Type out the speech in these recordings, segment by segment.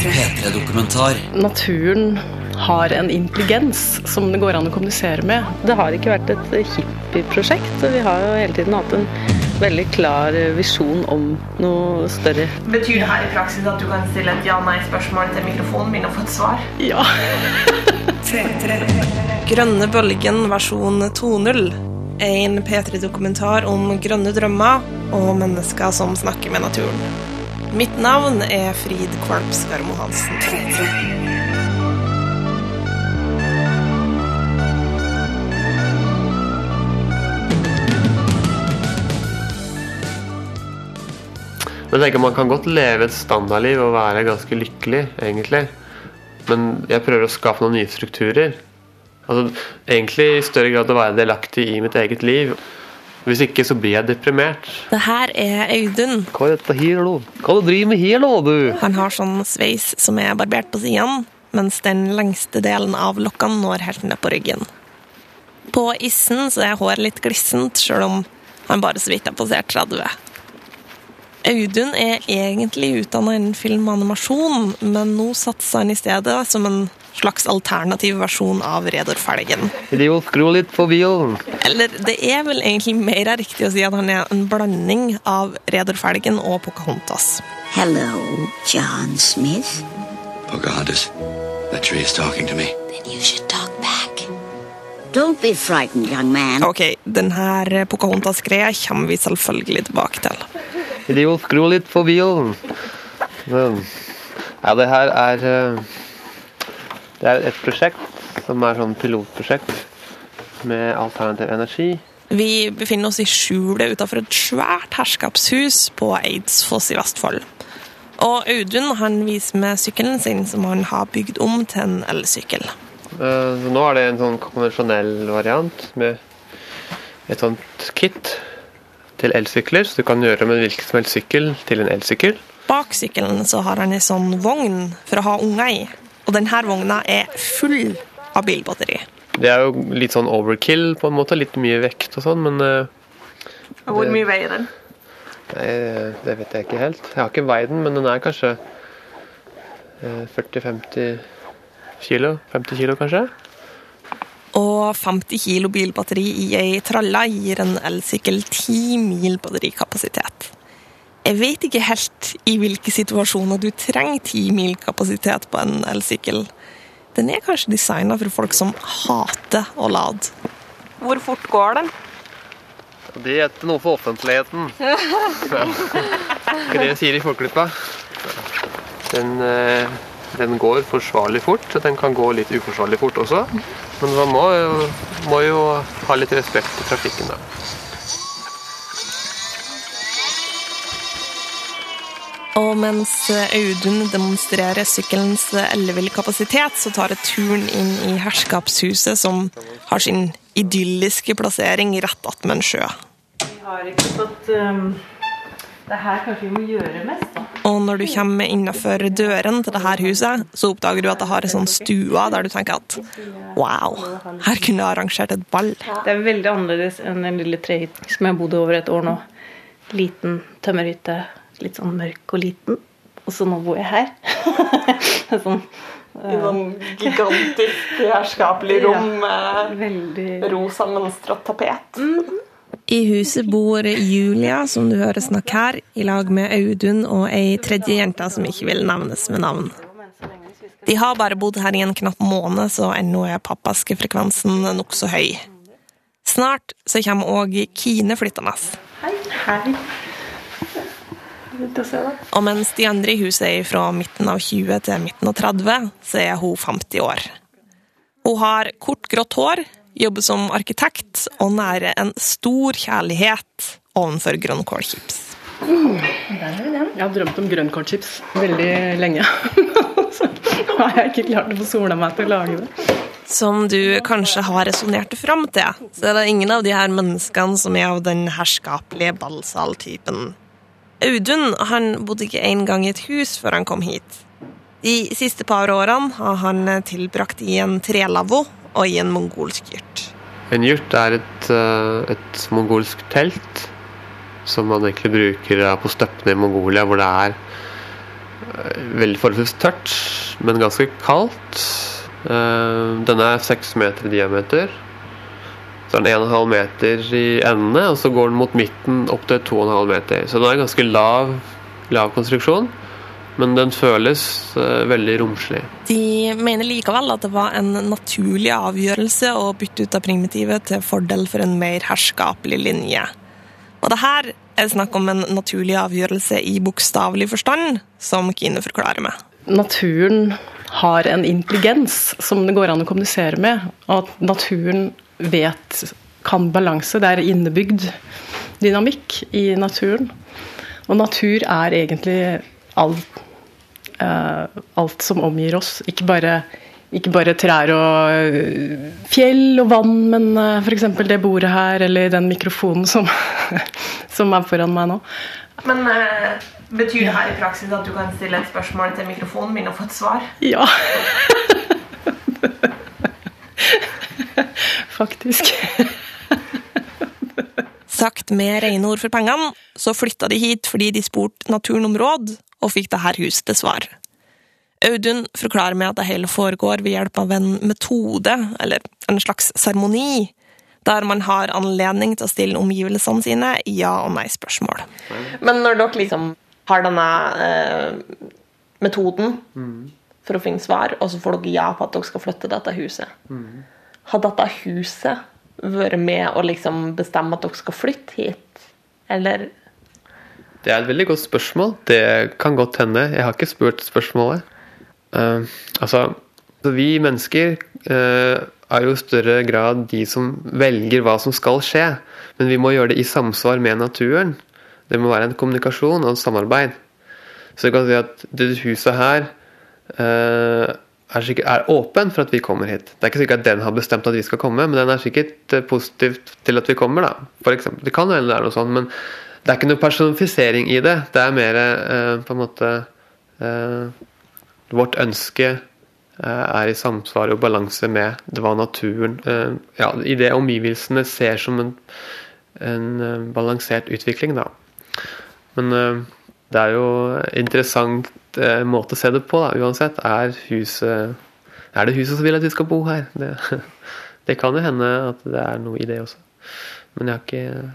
P3-dokumentar. Naturen har en intelligens som det går an å kommunisere med. Det har ikke vært et hippieprosjekt. Vi har jo hele tiden hatt en veldig klar visjon om noe større. Betyr det her i praksis at du kan stille et ja-nei-spørsmål til mikrofonen min og få et svar? Ja. Grønne bølgen versjon 2.0 er en P3-dokumentar om grønne drømmer og mennesker som snakker med naturen. Mitt navn er Frid Kvalp Skarmo Hansen. Men tenker Man kan godt leve et standardliv og være ganske lykkelig, egentlig. Men jeg prøver å skape noen nye strukturer. Altså, Egentlig i større grad å være delaktig i mitt eget liv. Hvis ikke så blir jeg deprimert. Det her er Audun. Hva er dette her, da? Hva du driver med her, da, du? Han har sånn sveis som er barbert på sidene, mens den lengste delen av lokkene når helt ned på ryggen. På issen så er håret litt glissent, sjøl om han bare så vidt har passert 30. Audun er egentlig utdanna innen film og animasjon, men nå satser han i stedet som en slags alternativ versjon av Redor Felgen. Eller det er vel egentlig mer riktig å si at han er en blanding av Redor Felgen og Pocahontas. Hello, John Smith. Pocahontas, that tree is talking to me. Then you should talk back. Don't be frightened, young man. Ok, denne Pocahontas-greia kommer vi selvfølgelig tilbake til. Skru litt på bilen. Ja, det her er eh, Det er et prosjekt som er sånn pilotprosjekt med alternativ energi. Vi befinner oss i skjulet utenfor et svært herskapshus på Eidsfoss i Vestfold. Og Audun han viser med sykkelen sin, som han har bygd om til en elsykkel. Eh, Så nå er det en sånn konvensjonell variant med et sånt kit til elsykler, så du kan gjøre med en hvilken som helst sykkel til en elsykkel. Bak sykkelen så har han ei sånn vogn for å ha unger i. Og denne vogna er full av bilbatteri. Det er jo litt sånn overkill på en måte, litt mye vekt og sånn, men det, hvor mye veier den? nei, det vet jeg ikke helt. Jeg har ikke veid den, men den er kanskje eh, 40-50 kilo. 50 kilo kanskje. Og 50 kilo bilbatteri i ei tralle gir en elsykkel 10 mil batterikapasitet. Jeg vet ikke helt i hvilke situasjoner du trenger 10 mil kapasitet på en elsykkel. Den er kanskje designa for folk som hater å lade. Hvor fort går den? Det er ikke noe for offentligheten. Ikke det sier i Folkeklippa. Den, eh, den går forsvarlig fort, den kan gå litt uforsvarlig fort også. Men man må jo, må jo ha litt respekt for trafikken, da. Og mens Audun demonstrerer sykkelens elleville kapasitet, så tar jeg turen inn i herskapshuset, som har sin idylliske plassering rett attmed en sjø. Vi har ikke fått um, Det er her kanskje vi må gjøre mest, da. Og når du kommer innenfor døren til dette huset, så oppdager du at det har en sånn stue der du tenker at wow, her kunne jeg arrangert et ball. Det er veldig annerledes enn den lille trehytten som jeg har bodd over et år nå. Liten tømmerhytte. Litt sånn mørk og liten. Og så nå bor jeg her. sånn, I sånn gigantisk herskapelig rom med veldig rosa mønstret tapet. I huset bor Julia, som du hører snakke her, i lag med Audun og ei tredje jente som ikke vil nevnes med navn. De har bare bodd her i en knapp måned, så ennå er pappaskefrekvensen nokså høy. Snart så kommer òg Kine flyttende. Hei. Ut og se, da. Og mens de andre i huset er fra midten av 20 til midten av 30, så er hun 50 år. Hun har kort, grått hår, jobber som arkitekt og nærer en stor kjærlighet ovenfor grønnkålchips. Jeg har drømt om grønnkålchips veldig lenge. Så har jeg ikke klart å få sola meg til å lage det. Som du kanskje har resonnert fram til, så er det ingen av de her menneskene som er av den herskapelige ballsaltypen. Audun han bodde ikke engang i et hus før han kom hit. De siste par årene har han tilbrakt i en trelavvo og i en mongolsk yrt. En yurt er et, eh, et mongolsk telt som man egentlig bruker eh, på støppene i Mongolia, hvor det er veldig forholdsvis tørt, men ganske kaldt. Den er seks meter i diameter. Så er den er 1,5 meter i endene, og så går den mot midten opp til 2,5 meter. Så den er en ganske lav, lav konstruksjon, men den føles uh, veldig romslig. De mener likevel at det var en naturlig avgjørelse å bytte ut av primitivet til fordel for en mer herskapelig linje. Og det her er snakk om en naturlig avgjørelse i bokstavelig forstand, som Kine forklarer med. Naturen har en intelligens som det går an å kommunisere med, og at naturen vet kan balanse. Det er innebygd dynamikk i naturen. Og natur er egentlig alt, uh, alt som omgir oss. Ikke bare, ikke bare, trær og eh, fjell og vann, men uh, eh, f.eks. det bordet her, eller den mikrofonen som, som er foran meg nå. Men betyr det her i praksis at du kan stille et spørsmål til mikrofonen min og få et svar? Ja. faktisk. Sagt med rene ord for pengene, så flytta de hit fordi de spurte naturen om råd, og fikk det her huset til svar. Audun forklarer meg at det hele foregår ved hjelp av en metode, eller en slags seremoni, der man har anledning til å stille omgivelsene sine ja- og nei-spørsmål. Men når dere liksom har denne eh, metoden mm. for å finne svar, og så får dere ja på at dere skal flytte dette huset, mm. Har dette huset vært med å liksom bestemme at dere skal flytte hit, eller? Det er et veldig godt spørsmål. Det kan godt hende. Jeg har ikke spurt spørsmålet. Uh, altså, vi mennesker uh, er jo i større grad de som velger hva som skal skje. Men vi må gjøre det i samsvar med naturen. Det må være en kommunikasjon og et samarbeid. Så du kan si at det huset her uh, er, sikkert, er, åpen for at vi kommer hit. Det er ikke sikkert at den har bestemt at vi skal komme, men den er sikkert positiv positivt til at vi kommer. da, for eksempel. Det kan hende det er noe sånt, men det er ikke noe personifisering i det. Det er mer eh, på en måte eh, Vårt ønske eh, er i samsvar og balanse med det hva naturen ja, I det omgivelsene ser som en, en balansert utvikling, da. Men det er jo interessant eh, måte å se det på, da, uansett. Er, huset, er det huset som vil at vi skal bo her? Det, det, kan jo hende at det er noe i det også. Men jeg har ikke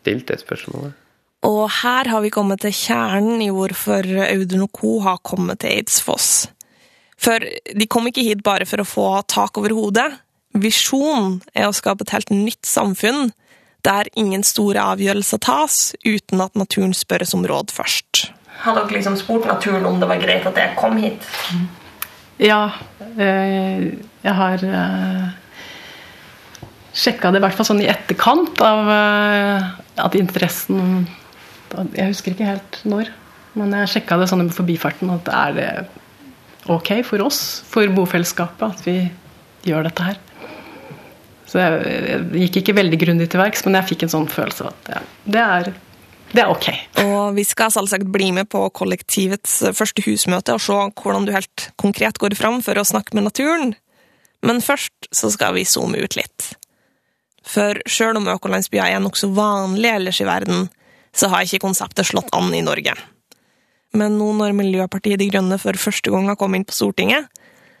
stilt det spørsmålet. Og her har vi kommet til kjernen i hvorfor Audun og co. har kommet til Eidsfoss. For de kom ikke hit bare for å få tak over hodet. Visjonen er å skape et helt nytt samfunn der ingen store avgjørelser tas uten at naturen spørres om råd først. Har dere liksom spurt naturen om det var greit at jeg kom hit? Ja, eh, jeg har eh, sjekka det i hvert fall sånn i etterkant av eh, at interessen Jeg husker ikke helt når, men jeg sjekka det sånn i forbifarten at er det ok for oss, for bofellesskapet, at vi gjør dette her. Så jeg, jeg gikk ikke veldig grundig til verks, men jeg fikk en sånn følelse av at ja, det er det er ok. Og vi skal selvsagt bli med på kollektivets første husmøte og se hvordan du helt konkret går fram for å snakke med naturen. Men først så skal vi zoome ut litt. For sjøl om økolandsbyer er nokså vanlig ellers i verden, så har ikke konseptet slått an i Norge. Men nå når Miljøpartiet De Grønne for første gang har kommet inn på Stortinget,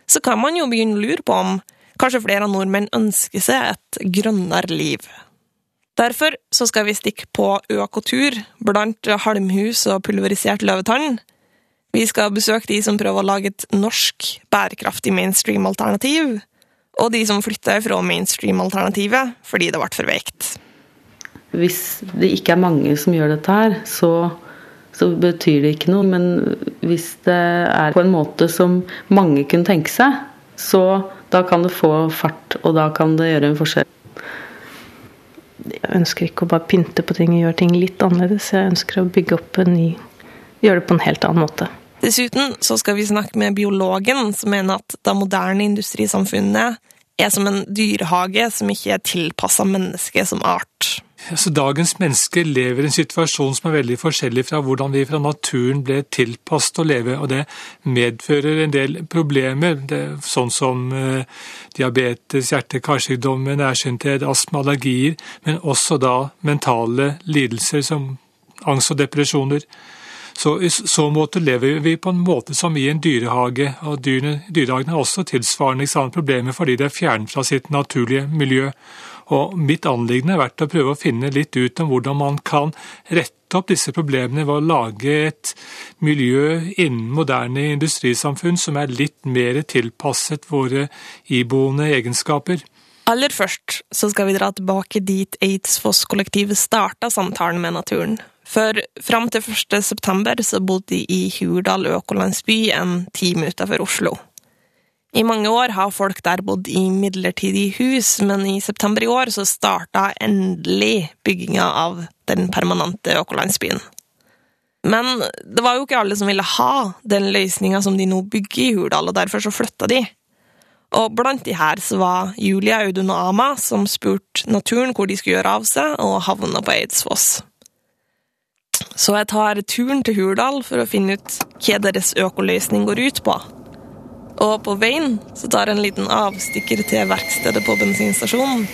så kan man jo begynne å lure på om kanskje flere nordmenn ønsker seg et grønnere liv. Derfor skal vi stikke på økotur blant halmhus og pulverisert løvetann. Vi skal besøke de som prøver å lage et norsk, bærekraftig mainstream-alternativ, og de som flytter fra mainstream-alternativet fordi det ble for veikt. Hvis det ikke er mange som gjør dette her, så, så betyr det ikke noe. Men hvis det er på en måte som mange kunne tenke seg, så da kan det få fart, og da kan det gjøre en forskjell jeg ønsker ikke å bare pynte på ting og gjøre ting litt annerledes. Jeg ønsker å bygge opp en ny Gjøre det på en helt annen måte. Dessuten så skal vi snakke med biologen, som mener at det moderne industrisamfunnet er som en dyrehage som ikke er tilpassa mennesket som art. Altså, dagens mennesker lever i en situasjon som er veldig forskjellig fra hvordan vi fra naturen ble tilpasset å leve, og det medfører en del problemer, sånn som eh, diabetes, hjerte-karsykdommer, nærsynthet, astma, allergier, men også da mentale lidelser som angst og depresjoner. Så i så måte lever vi på en måte som i en dyrehage, og dyrene, dyrehagene har også tilsvarende problemer fordi de er fjernet fra sitt naturlige miljø. Og mitt anliggende har vært å prøve å finne litt ut om hvordan man kan rette opp disse problemene ved å lage et miljø innen moderne industrisamfunn som er litt mer tilpasset våre iboende egenskaper. Aller først så skal vi dra tilbake dit Eidsfoss-kollektivet starta samtalen med naturen. For fram til 1. september så bodde de i Hurdal økolandsby en time utenfor Oslo. I mange år har folk der bodd i midlertidige hus, men i september i år så starta endelig bygginga av den permanente økolandsbyen. Men det var jo ikke alle som ville ha den løsninga som de nå bygger i Hurdal, og derfor så flytta de. Og blant de her så var Julia, Audun og Ama, som spurte naturen hvor de skulle gjøre av seg, og havna på Eidsfoss. Så jeg tar turen til Hurdal for å finne ut hva deres økoløsning går ut på. Og på veien så tar en liten avstikker til verkstedet på bensinstasjonen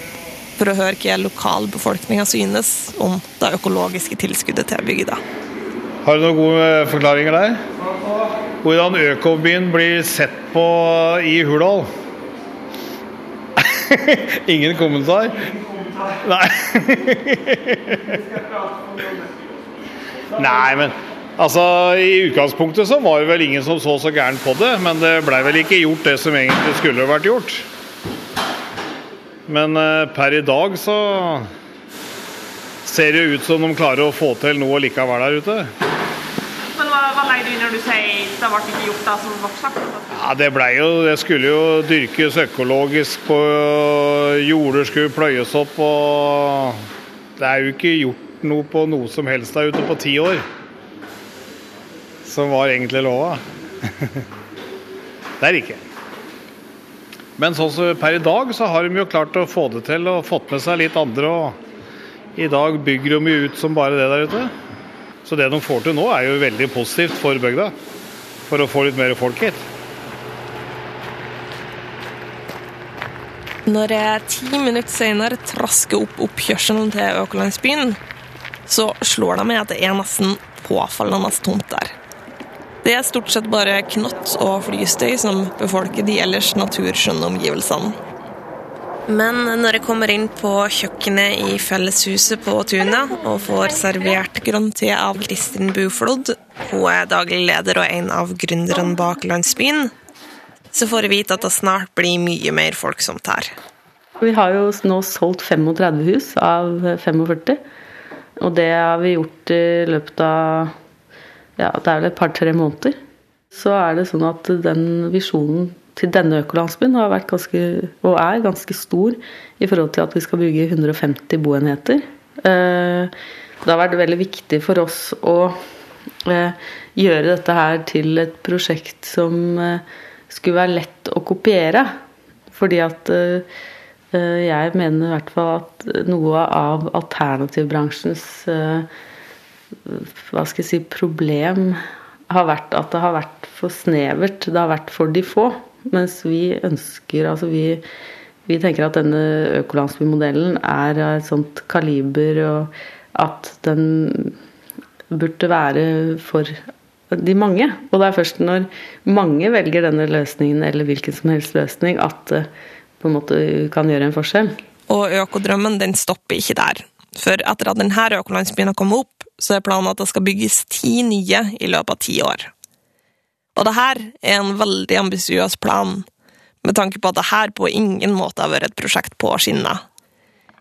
for å høre hva lokalbefolkninga synes om det økologiske tilskuddet til bygda. Har du noen gode forklaringer der? Hvordan økobyen blir sett på i Hurdal? Ingen kommentar? Nei. Nei, men altså I utgangspunktet så var det vel ingen som så så gærent på det, men det blei vel ikke gjort det som egentlig skulle vært gjort. Men uh, per i dag så ser det ut som de klarer å få til noe likevel der ute. Men hva, hva legger du når du sier det ble ikke gjort da som ble sagt? Ja, Det ble jo, det skulle jo dyrkes økologisk, på jorder skulle pløyes opp. og Det er jo ikke gjort noe på noe som helst der ute på ti år. Som var egentlig lova. det er det ikke. Men sånn som per i dag så har de jo klart å få det til og fått med seg litt andre. og I dag bygger de jo ut som bare det der ute. Så det de får til nå er jo veldig positivt for bygda. For å få litt mer folk hit. Når jeg ti minutter senere trasker opp oppkjørselen til Økolandsbyen, så slår det meg at det er nesten påfallende tomt der. Det er stort sett bare knott og flystøy som befolker de ellers naturskjønne omgivelsene. Men når jeg kommer inn på kjøkkenet i felleshuset på tunet og får servert grønn te av Kristin Buflod, hun er daglig leder og en av gründerne bak landsbyen, så får jeg vite at det snart blir mye mer folksomt her. Vi har jo nå solgt 35 hus av 45. Og det har vi gjort i løpet av ja, det er vel et par-tre måneder. Så er det sånn at den visjonen til denne økolandsbyen har vært ganske, og er ganske stor i forhold til at vi skal bygge 150 boenheter. Eh, det har vært veldig viktig for oss å eh, gjøre dette her til et prosjekt som eh, skulle være lett å kopiere. Fordi at jeg mener i hvert fall at noe av alternativbransjens hva skal jeg si, problem har vært at det har vært for snevert. Det har vært for de få. Mens vi ønsker Altså vi, vi tenker at denne økolandsbymodellen er av et sånt kaliber, og at den burde være for de mange. Og det er først når mange velger denne løsningen, eller hvilken som helst løsning, at det på en måte kan gjøre en forskjell. Og økodrømmen den stopper ikke der. For etter at denne økolandsbyen har kommet opp, så er planen at det skal bygges ti nye i løpet av ti år. Og det her er en veldig ambisiøs plan, med tanke på at det her på ingen måte har vært et prosjekt på skinner.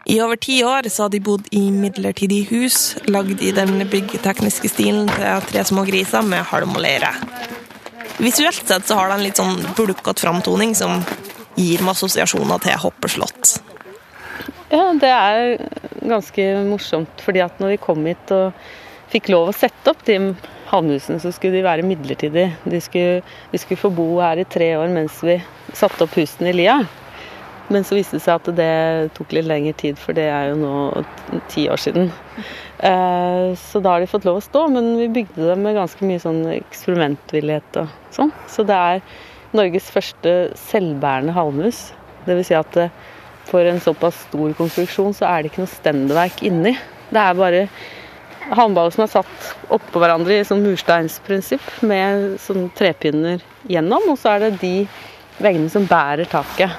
I over ti år så har de bodd i midlertidige hus, lagd i den byggetekniske stilen til Tre små griser med halm og leire. Visuelt sett så har det en litt sånn bulkete framtoning som gir meg assosiasjoner til hoppeslott. Ja, det er ganske morsomt, fordi at når vi kom hit og fikk lov å sette opp de havnehusene, så skulle de være midlertidige. Skulle, vi skulle få bo her i tre år mens vi satte opp husene i Lia. Men så viste det seg at det tok litt lengre tid, for det er jo nå ti år siden. Eh, så da har de fått lov å stå, men vi bygde dem med ganske mye sånn eksperimentvillighet og sånn. Så det er Norges første selvbærende havnehus. Dvs. Si at for en såpass stor konstruksjon så er det ikke noe stendeverk inni. Det er bare halmballer som er satt oppå hverandre i sånn mursteinsprinsipp med sånn trepinner gjennom, og så er det de veggene som bærer taket.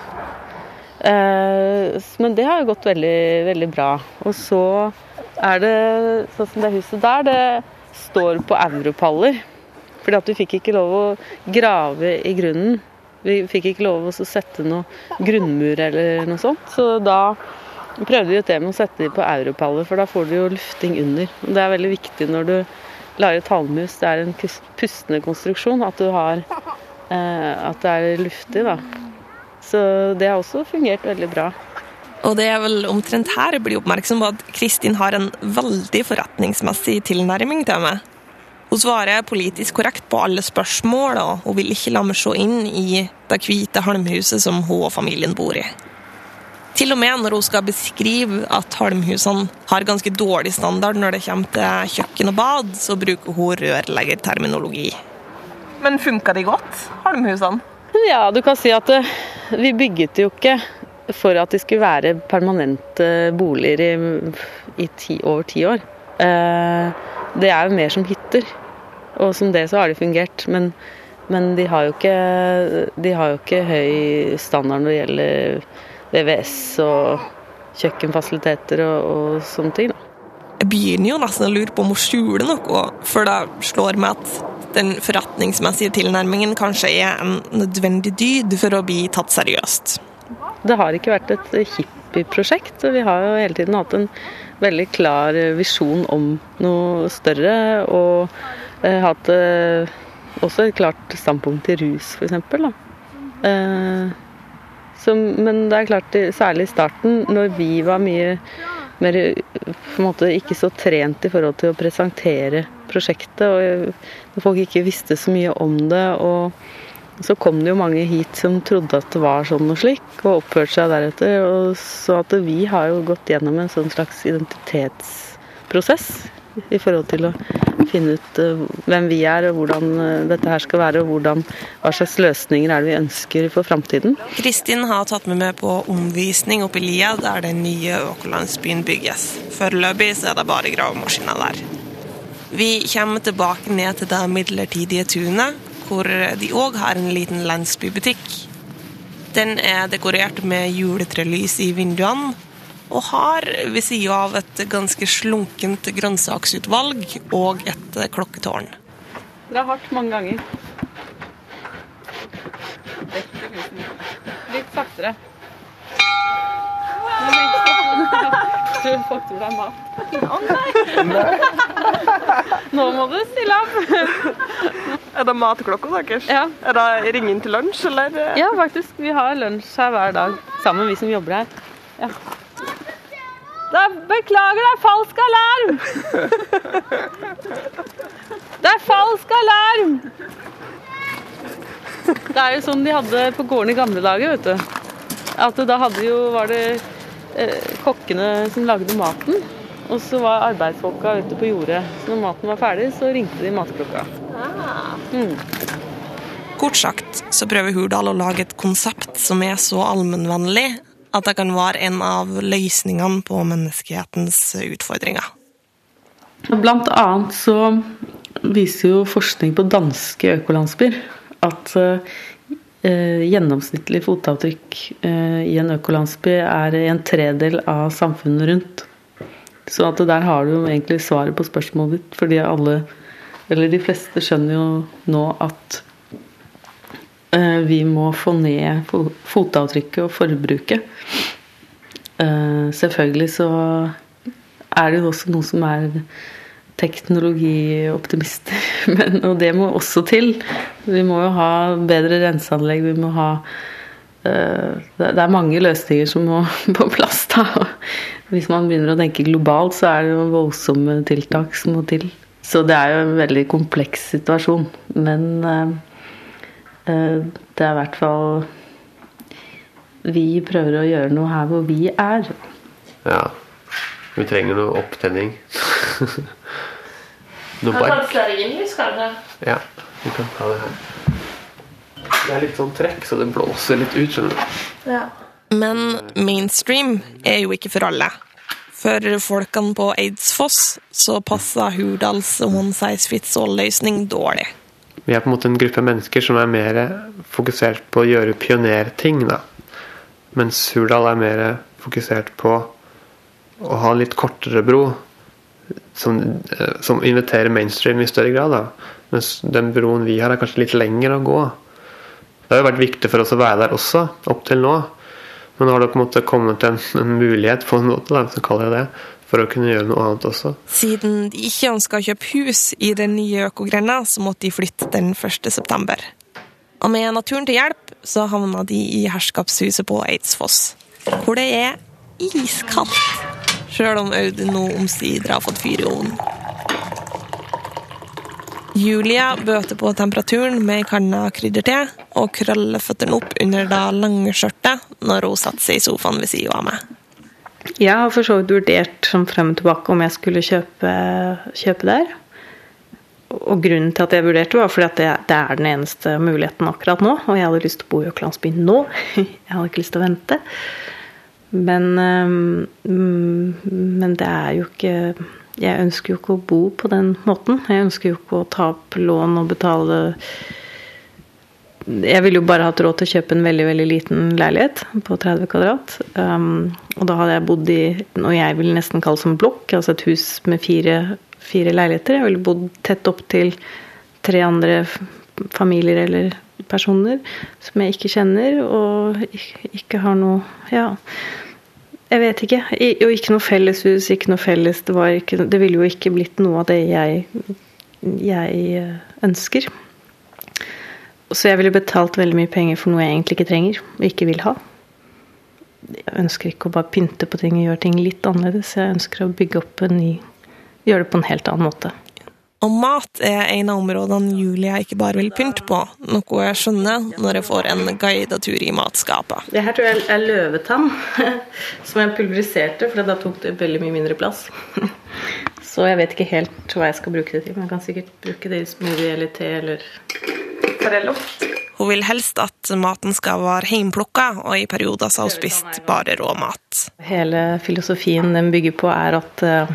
Eh, men det har jo gått veldig, veldig bra. Og så er det sånn som det huset der, det står på europaller. Fordi at du fikk ikke lov å grave i grunnen. Vi fikk ikke lov å sette noe grunnmur eller noe sånt. Så da prøvde vi ut det med å sette dem på europaller, for da får du jo lufting under. Det er veldig viktig når du lager et halmhus, det er en pustende konstruksjon, at har eh, At det er luftig, da. Så det har også fungert veldig bra. Og det er vel omtrent her jeg blir oppmerksom på at Kristin har en veldig forretningsmessig tilnærming til meg. Hun svarer politisk korrekt på alle spørsmål, og hun vil ikke la meg se inn i det hvite halmhuset som hun og familien bor i. Til og med når hun skal beskrive at halmhusene har ganske dårlig standard når det kommer til kjøkken og bad, så bruker hun rørleggerterminologi. Men funka de godt, halmhusene? Ja, du kan si at eh, vi bygget jo ikke for at de skulle være permanente boliger i, i ti, over ti år. Eh, det er jo mer som hytter. Og som det så har de fungert. Men, men de, har ikke, de, har jo ikke, høy standard når det gjelder VVS og kjøkkenfasiliteter og, og sånne ting. Da. Jeg begynner jo nesten å lure på om hun skjuler noe, for det slår meg at den forretningsmessige tilnærmingen kanskje er en nødvendig dyd for å bli tatt seriøst. Det har ikke vært et hippieprosjekt. Vi har jo hele tiden hatt en veldig klar visjon om noe større. og hatt eh, også et klart standpunkt til rus, f.eks. Eh, men det er klart, særlig i starten, når vi var mye mer måte ikke så trent i forhold til å presentere prosjektet, og når folk ikke visste så mye om det. og så kom det jo mange hit som trodde at det var sånn og slik, og oppførte seg deretter. Og så at vi har jo gått gjennom en sånn slags identitetsprosess i forhold til å finne ut eh, hvem vi er og hvordan eh, dette her skal være, og hvordan, hva slags løsninger er det vi ønsker for framtiden. Kristin har tatt med meg på omvisning oppe i Lia, der den nye økolandsbyen bygges. Foreløpig er det bare gravemaskiner der. Vi kommer tilbake ned til det midlertidige tunet, hvor de òg har en liten landsbybutikk. Den er dekorert med juletrelys i vinduene, og har ved sida av et ganske slunkent grønnsaksutvalg og et klokketårn. Det er hardt mange ganger. Litt saktere. Du i deg mat. Å nei! Nå må du stille opp. Er det matklokka deres? Ja. Er det ringen til lunsj, eller? Ja, faktisk. Vi har lunsj her hver dag sammen, vi som jobber her. Ja. Da, beklager, det er falsk alarm! Det er falsk alarm! Det er jo sånn de hadde på gården i gamle dager, vet du. At da hadde jo, var det eh, kokkene som lagde maten. Og så var arbeidsfolka ute på jordet. Så når maten var ferdig, så ringte de matklokka. Mm. Kort sagt så prøver Hurdal å lage et konsept som er så allmennvennlig at det kan være en av løsningene på menneskehetens utfordringer. Blant annet så viser jo forskning på danske økolandsbyer at eh, gjennomsnittlig fotavtrykk eh, i en økolandsby er en tredel av samfunnet rundt. Så at der har du egentlig svaret på spørsmålet ditt, fordi alle, eller de fleste, skjønner jo nå at vi må få ned fotavtrykket og forbruket. Eh, selvfølgelig så er det jo også noe som er teknologioptimister. Men, og det må også til. Vi må jo ha bedre renseanlegg. Vi må ha eh, Det er mange løsninger som må på plass. da. Hvis man begynner å tenke globalt, så er det jo voldsomme tiltak som må til. Så det er jo en veldig kompleks situasjon. Men Eh, det er i hvert fall Vi prøver å gjøre noe her hvor vi er. Ja. Vi trenger noe opptenning. noe bark. Ja, vi kan ta det her. Det er litt sånn trekk, så det blåser litt ut, skjønner du. Ja. Men mainstream er jo ikke for alle. For folkene på Eidsfoss så passer Hurdals one size fits all-løsning dårlig. Vi er på en måte en gruppe mennesker som er mer fokusert på å gjøre pionerting, da. Mens Hurdal er mer fokusert på å ha litt kortere bro, som, eh, som inviterer mainstream i større grad. da. Mens den broen vi har, er kanskje litt lengre å gå. Det har jo vært viktig for oss å være der også, opp til nå. Men nå har det på en måte kommet en, en mulighet på en måte, da, så kaller jeg det, for å kunne gjøre noe annet også. Siden de ikke ønska å kjøpe hus i den nye økogrenda, så måtte de flytte den 1. september. Og med naturen til hjelp så havna de i herskapshuset på Eidsfoss, hvor det er iskaldt. Sjøl om Audun nå omsider har fått fyr i ovnen. Julia bøter på temperaturen med ei kanne krydderte og krøller føttene opp under det lange skjørtet når hun setter seg i sofaen ved sida av meg. Jeg har for så vidt vurdert som frem og tilbake om jeg skulle kjøpe, kjøpe der. Og grunnen til at jeg vurderte, var fordi at det, det, er den eneste muligheten akkurat nå. Og jeg hadde lyst til å bo i Øklandsbyen nå. Jeg hadde ikke lyst til å vente. Men, um, men det er jo ikke jeg ønsker jo ikke å bo på den måten. Jeg ønsker jo ikke å ta opp lån og betale Jeg ville jo bare hatt råd til å kjøpe en veldig veldig liten leilighet på 30 kvadrat. Um, og da hadde jeg bodd i noe jeg vil nesten kalle som blokk, altså et hus med fire, fire leiligheter. Jeg ville bodd tett opp til tre andre familier eller personer som jeg ikke kjenner, og ikke har noe Ja. Jeg vet ikke. Og ikke noe felleshus, ikke noe felles det, ikke, det ville jo ikke blitt noe av det jeg, jeg ønsker. Så jeg ville betalt veldig mye penger for noe jeg egentlig ikke trenger og ikke vil ha. Jeg ønsker ikke å bare pynte på ting og gjøre ting litt annerledes. Jeg ønsker å bygge opp en ny Gjøre det på en helt annen måte. Og mat er en av områdene Julia ikke bare vil pynte på, noe jeg skjønner når jeg får en guidet tur i matskapet. Det her tror jeg er løvetann, som jeg pulveriserte, for da tok det veldig mye mindre plass. Så jeg vet ikke helt hva jeg skal bruke det til, men jeg kan sikkert bruke det i smoothie eller te eller. Hun vil helst at maten skal være heimplukka, og i perioder så har hun spist bare rå mat. Hele filosofien den bygger på, er at uh,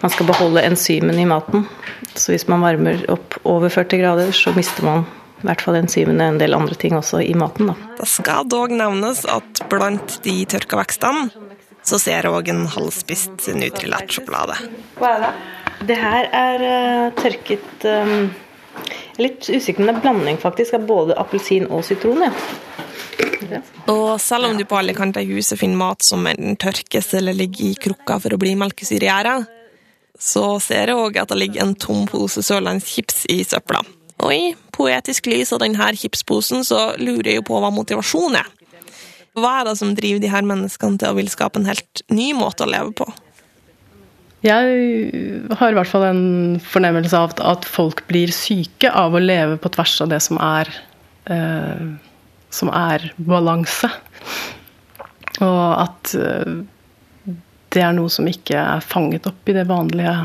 man skal beholde enzymen i maten. Så hvis man varmer opp over 40 grader, så mister man i hvert fall enzymene en del andre ting også i maten. Da. Det skal dog nevnes at blant de tørka vekstene så ser jeg òg en halvspist Nutrilett-sjokolade. Hva er det? Det her er uh, tørket um, Jeg er litt usikker, men det er blanding faktisk av både appelsin og sitron. Ja. Og selv om du på alle kanter i huset finner mat som enten tørkes eller ligger i krukka for å bli melkesyregjæra, så ser jeg òg at det ligger en tom pose sørlandschips i søpla. Og i poetisk lys av denne chipsposen så lurer jeg jo på hva motivasjonen er. Hva er det som driver de her menneskene til å vil skape en helt ny måte å leve på? Jeg har i hvert fall en fornemmelse av at folk blir syke av å leve på tvers av det som er, eh, som er balanse. Og at eh, det er noe som ikke er fanget opp i det vanlige,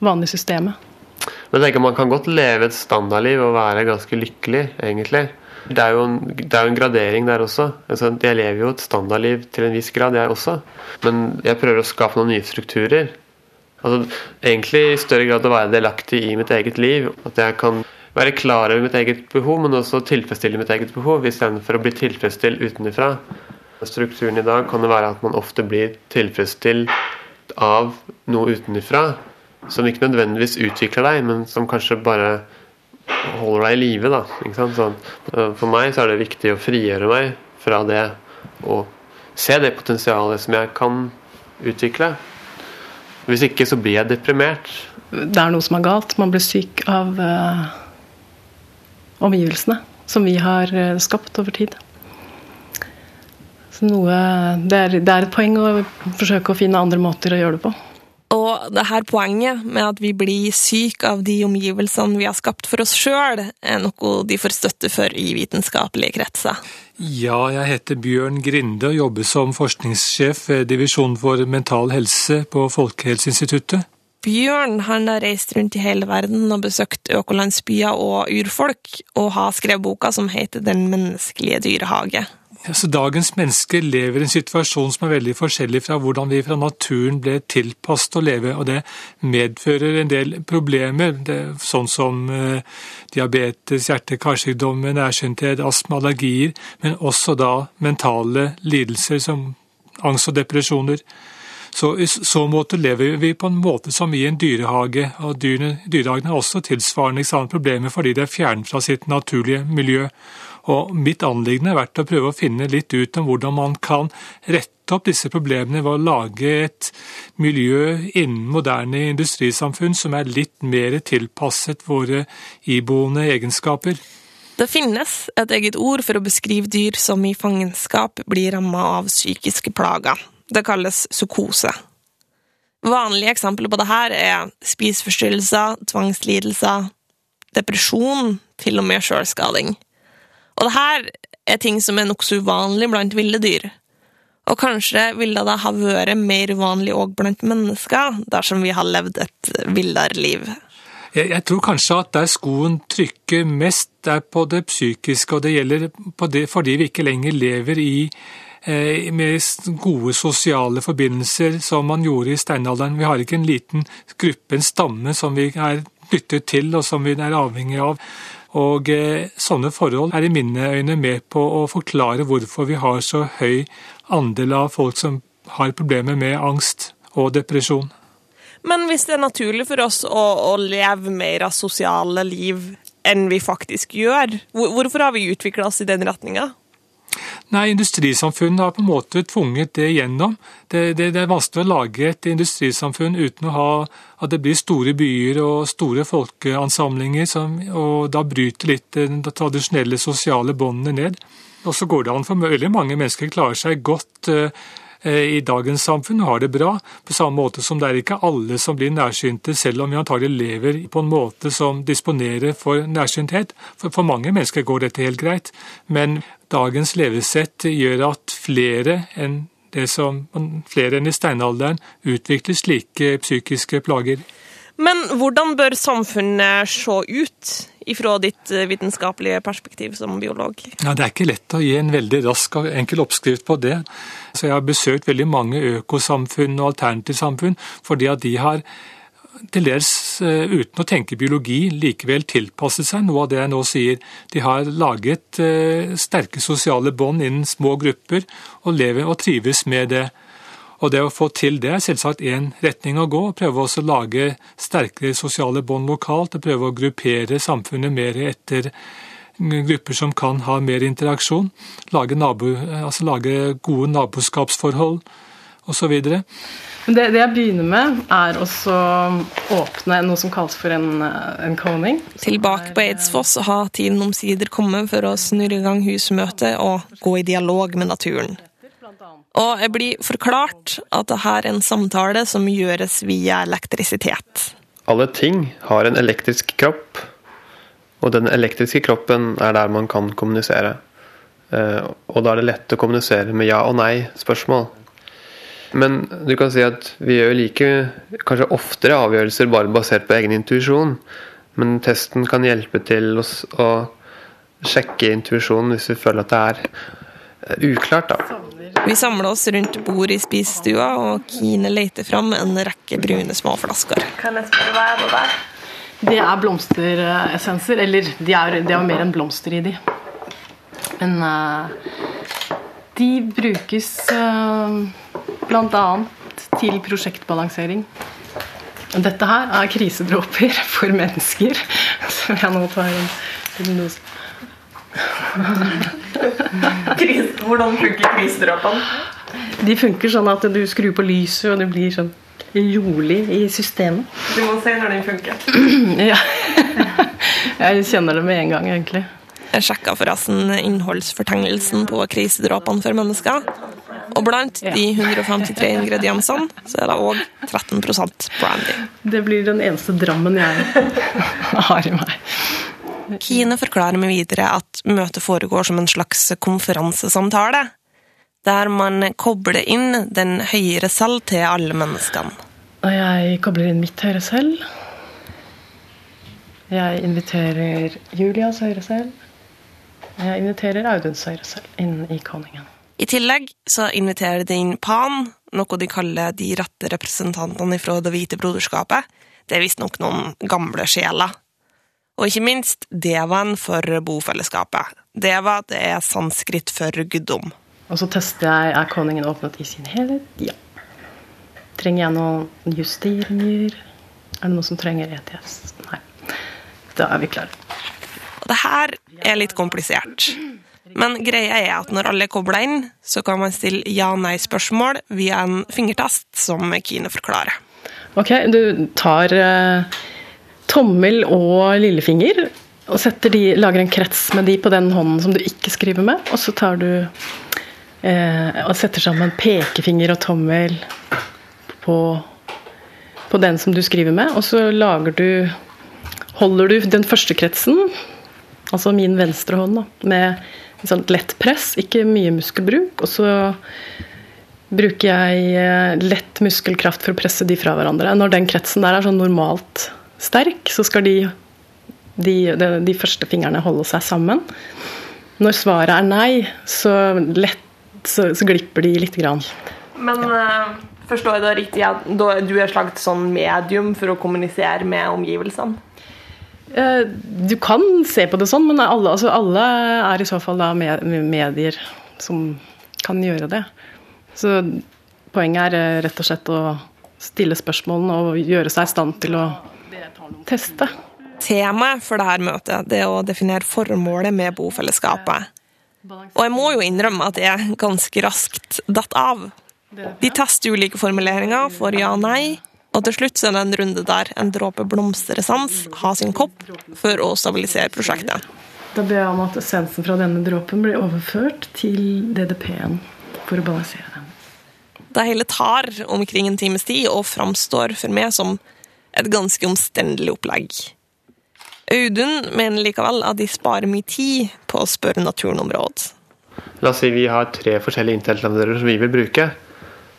vanlige systemet. Men jeg tenker Man kan godt leve et standardliv og være ganske lykkelig, egentlig. Det er jo en, er en gradering der også. Altså, jeg lever jo et standardliv til en viss grad, jeg også. Men jeg prøver å skape noen nye strukturer. Altså, egentlig i større grad å være delaktig i mitt eget liv. At jeg kan være klar over mitt eget behov, men også tilfredsstille mitt eget behov, istedenfor å bli tilfredsstilt utenfra. Strukturen i dag kan det være at man ofte blir tilfredsstilt av noe utenfra som ikke nødvendigvis utvikler deg, men som kanskje bare holder deg i live. Sånn, for meg så er det viktig å frigjøre meg fra det og se det potensialet som jeg kan utvikle. Hvis ikke så blir jeg deprimert. Det er noe som er galt. Man blir syk av uh, omgivelsene som vi har uh, skapt over tid. Noe, det, er, det er et poeng å forsøke å finne andre måter å gjøre det på. Og det her poenget med at vi blir syke av de omgivelsene vi har skapt for oss sjøl, er noe de får støtte for i vitenskapelige kretser. Ja, jeg heter Bjørn Grinde og jobber som forskningssjef ved Divisjon for mental helse på Folkehelseinstituttet. Bjørn han har reist rundt i hele verden og besøkt økolandsbyer og urfolk, og har skrevet boka som heter Den menneskelige dyrehage. Altså, dagens mennesker lever i en situasjon som er veldig forskjellig fra hvordan vi fra naturen ble tilpasset å leve, og det medfører en del problemer, det, sånn som eh, diabetes, hjerte-karsykdommer, nærsynthet, astma, allergier, men også da mentale lidelser som angst og depresjoner. Så I så måte lever vi på en måte som i en dyrehage, og dyrene, dyrehagen har også tilsvarende problemer fordi de er fjernet fra sitt naturlige miljø. Og Mitt anliggende har vært å prøve å finne litt ut om hvordan man kan rette opp disse problemene ved å lage et miljø innen moderne industrisamfunn som er litt mer tilpasset våre iboende egenskaper. Det finnes et eget ord for å beskrive dyr som i fangenskap blir ramma av psykiske plager. Det kalles psykose. Vanlige eksempler på dette er spiseforstyrrelser, tvangslidelser, depresjon, til og med sjølskading. Og det her er ting som er nokså uvanlig blant ville dyr. Og kanskje ville det ha vært mer uvanlig òg blant mennesker, dersom vi har levd et villere liv. Jeg, jeg, tror kanskje at der skoen trykker mest, er på det psykiske, og det gjelder det, fordi vi ikke lenger lever i eh, med gode sosiale forbindelser som man gjorde i steinalderen. Vi har ikke en liten gruppe, en stamme, som vi er knyttet til og som vi er avhengig av. Og eh, Sånne forhold er i mine øyne med på å forklare hvorfor vi har så høy andel av folk som har problemer med angst og depresjon. Men hvis det er naturlig for oss å, å leve mer av sosiale liv enn vi faktisk gjør, hvorfor har vi utvikla oss i den retninga? Nei, Industrisamfunnet har på en måte tvunget det gjennom. Det, det, det, er vanskelig å lage et industrisamfunn uten å ha at det blir store byer og store folkeansamlinger, som, og da bryter litt de tradisjonelle sosiale båndene ned. Og så går det an for veldig mange mennesker klarer seg godt uh, i dagens samfunn har det bra, på samme måte som det er ikke alle som blir nærsynte, selv om vi antagelig lever på en måte som disponerer for nærsynthet. For, mange mennesker går dette helt greit, men dagens levesett gjør at flere enn det som flere enn i steinalderen utvikler slike psykiske plager. Men hvordan bør samfunnet se ut, ifra ditt eh, vitenskapelige perspektiv som biolog? Ja, Det er ikke lett å gi en veldig rask og enkel oppskrift på det. Så Jeg har besøkt veldig mange økosamfunn og alternativsamfunn fordi at de har til dels eh, uten å tenke biologi likevel tilpasset seg noe av det jeg nå sier. De har laget eh, sterke sosiale bånd innen små grupper og lever og trives med det. Og Det å få til det er selvsagt én retning å gå. Prøve også å lage sterkere sosiale bånd lokalt. og Prøve å gruppere samfunnet mer etter grupper som kan ha mer interaksjon. Lage, nabo, altså lage gode naboskapsforhold osv. Det, det jeg begynner med, er å åpne noe som kalles for en, en koning. Tilbake på Eidsfoss har tiden omsider kommet for å snurre i gang husmøtet og gå i dialog med naturen. Og jeg blir forklart at det her er en samtale som gjøres via elektrisitet. Alle ting har en elektrisk kropp, og den elektriske kroppen er der man kan kommunisere. Eh, og da er det lett å kommunisere med ja og nei-spørsmål. Men du kan si at vi gjør like kanskje oftere avgjørelser bare basert på egen intuisjon. Men testen kan hjelpe til oss å sjekke intuisjonen hvis vi føler at det er eh, uklart. da. Vi samler oss rundt bordet i spisestua, og Kine leter fram en rekke brune småflasker. Kan jeg spørre hva er det der? Det er blomsteressenser. Eller de er, det er jo mer enn blomster i de. Men uh, de brukes uh, eh, bl.a. til prosjektbalansering. Dette her er krisedråper for mennesker. som jeg nå tar en liten dose. Hvordan funker krisedråpene? De funker sånn at du skrur på lyset, og det blir sånn rolig i systemet. Du må se når den funker. ja. Jeg kjenner det med en gang, egentlig. Jeg sjekka forresten innholdsfortegnelsen på krisedråpene for mennesker. Og blant de 153 ingrediensene så er det òg 13% brandy. Det blir den eneste drammen jeg har i meg. Kine forklarer meg videre at møtet foregår som en slags konferansesamtale, der man kobler inn den høyere selv til alle menneskene. Og jeg kobler inn mitt høyre selv. Jeg inviterer Julias høyre selv. Jeg inviterer Audun selv inn i koningen. I tillegg så inviterer de inn Pan, noe de kaller de rette representantene fra Det hvite broderskapet. Det er visstnok noen gamle sjeler. Og ikke minst Devaen for bofellesskapet. Deva det er sanskrit for guddom. Og så tester jeg er koningen åpnet i sin helhet. Ja. Trenger jeg noen justeringer? Er det noen som trenger ETS? Nei. Da er vi klare. Og det her er litt komplisert. Men greia er at når alle er kobla inn, så kan man stille ja-nei-spørsmål via en fingertest, som Kine forklarer. Ok, du tar eh, tommel og lillefinger og de, lager en krets med de på den hånden som du ikke skriver med. Og så tar du eh, og setter sammen pekefinger og tommel på, på den som du skriver med. Og så lager du Holder du den første kretsen, altså min venstre hånd, da, med sånn lett press, ikke mye muskelbruk. Og så bruker jeg eh, lett muskelkraft for å presse de fra hverandre. Når den kretsen der er sånn normalt sterk, så skal de, de, de, de første fingrene holde seg sammen. Når svaret er nei, så, lett, så, så glipper de lite grann. Men uh, forstår jeg det riktig at du er et slags sånn medium for å kommunisere med omgivelsene? Eh, du kan se på det sånn, men alle, altså alle er i så fall da medier som kan gjøre det. Så poenget er eh, rett og slett å stille spørsmålene og gjøre seg i stand til å teste. Temaet for dette møtet det er å definere formålet med bofellesskapet. Og jeg må jo innrømme at jeg ganske raskt datt av. De tester ulike formuleringer for ja og nei, og til slutt er det en runde der en dråpe blomsteressens har sin kopp for å stabilisere prosjektet. Da ber jeg om at essensen fra denne dråpen blir overført til DDP-en for å balansere den. Det hele tar omkring en times tid og framstår for meg som et ganske omstendelig opplegg. Audun mener likevel at de sparer mye tid på å spørre naturen om råd. La oss si vi har tre forskjellige internettlønner som vi vil bruke.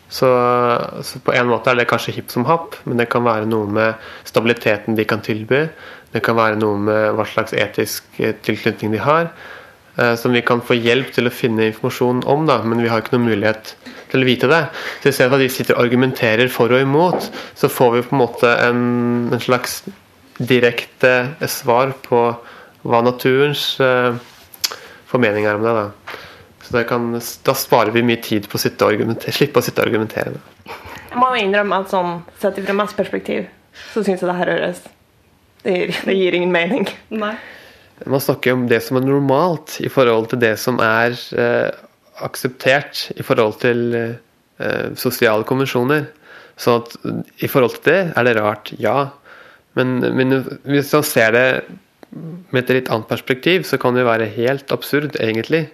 Så, så, på en måte er det kanskje hipp som happ, men det kan være noe med stabiliteten de kan tilby. Det kan være noe med hva slags etisk eh, tilknytning de har. Eh, som vi kan få hjelp til å finne informasjon om, da, men vi har ikke noen mulighet til å vite det. Så I stedet at de sitter og argumenterer for og imot, så får vi på en måte en, en slags direkte svar på hva naturens eh, formening er om det. da. Så kan, da sparer vi mye tid på å sitte og slippe å sitte og argumentere. Jeg må innrømme at sånn, sett fra mitt perspektiv, så syns jeg det her høres det gir, det gir ingen mening. Nei. Man snakker jo om det som er normalt i forhold til det som er eh, akseptert i forhold til eh, sosiale konvensjoner. Så at i forhold til det er det rart, ja. Men, men hvis man ser det med et litt annet perspektiv, så kan det være helt absurd, egentlig.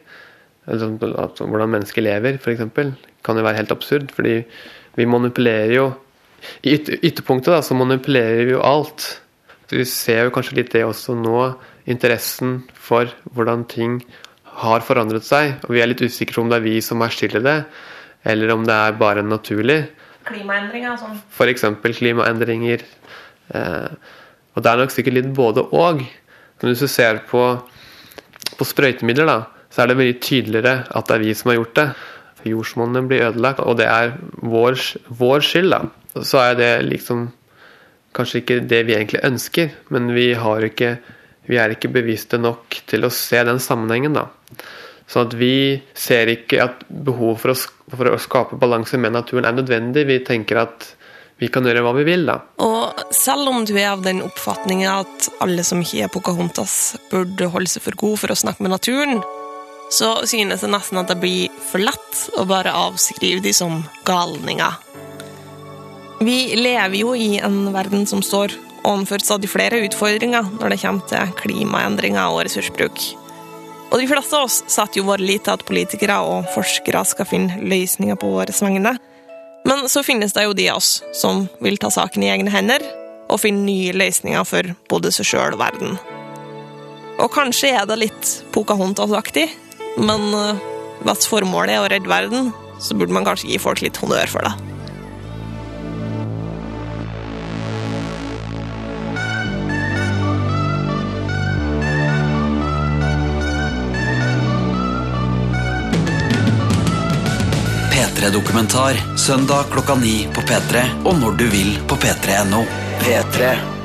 Hvordan mennesker lever, f.eks., kan jo være helt absurd. Fordi vi manipulerer jo I ytterpunktet da, så manipulerer vi jo alt. Så vi ser jo kanskje litt det også nå. Interessen for hvordan ting har forandret seg. Og vi er litt usikre på om det er vi som er skyld i det, eller om det er bare naturlig. Klimaendringer og sånn. F.eks. klimaendringer. Eh, og det er nok sikkert litt både og. Men hvis du ser på, på sprøytemidler, da så er det mye tydeligere at det er vi som har gjort det. For jordsmonnet blir ødelagt, og det er vår, vår skyld, da. Så er det liksom kanskje ikke det vi egentlig ønsker, men vi, ikke, vi er ikke bevisste nok til å se den sammenhengen, da. Sånn at vi ser ikke at behovet for for å skape balanse med naturen er nødvendig. Vi tenker at vi kan gjøre hva vi vil, da. Og selv om du er av den oppfatningen at alle som ikke er Pocahontas, burde holde seg for god for å snakke med naturen, så synes det nesten at det blir for lett å bare avskrive de som galninger. Vi lever jo i en verden som står overfor stadig flere utfordringer når det kommer til klimaendringer og ressursbruk. Og de fleste av oss setter jo vår lit til at politikere og forskere skal finne løsninger på våre vegne. Men så finnes det jo de av oss som vil ta saken i egne hender og finne nye løsninger for både seg sjøl og verden. Og kanskje er det litt Pocahontas-aktig men eh, hvis formålet er å redde verden, så burde man kanskje gi folk litt honnør for det. P3-dokumentar søndag klokka ni på P3 og når du vil på p3.no. P3.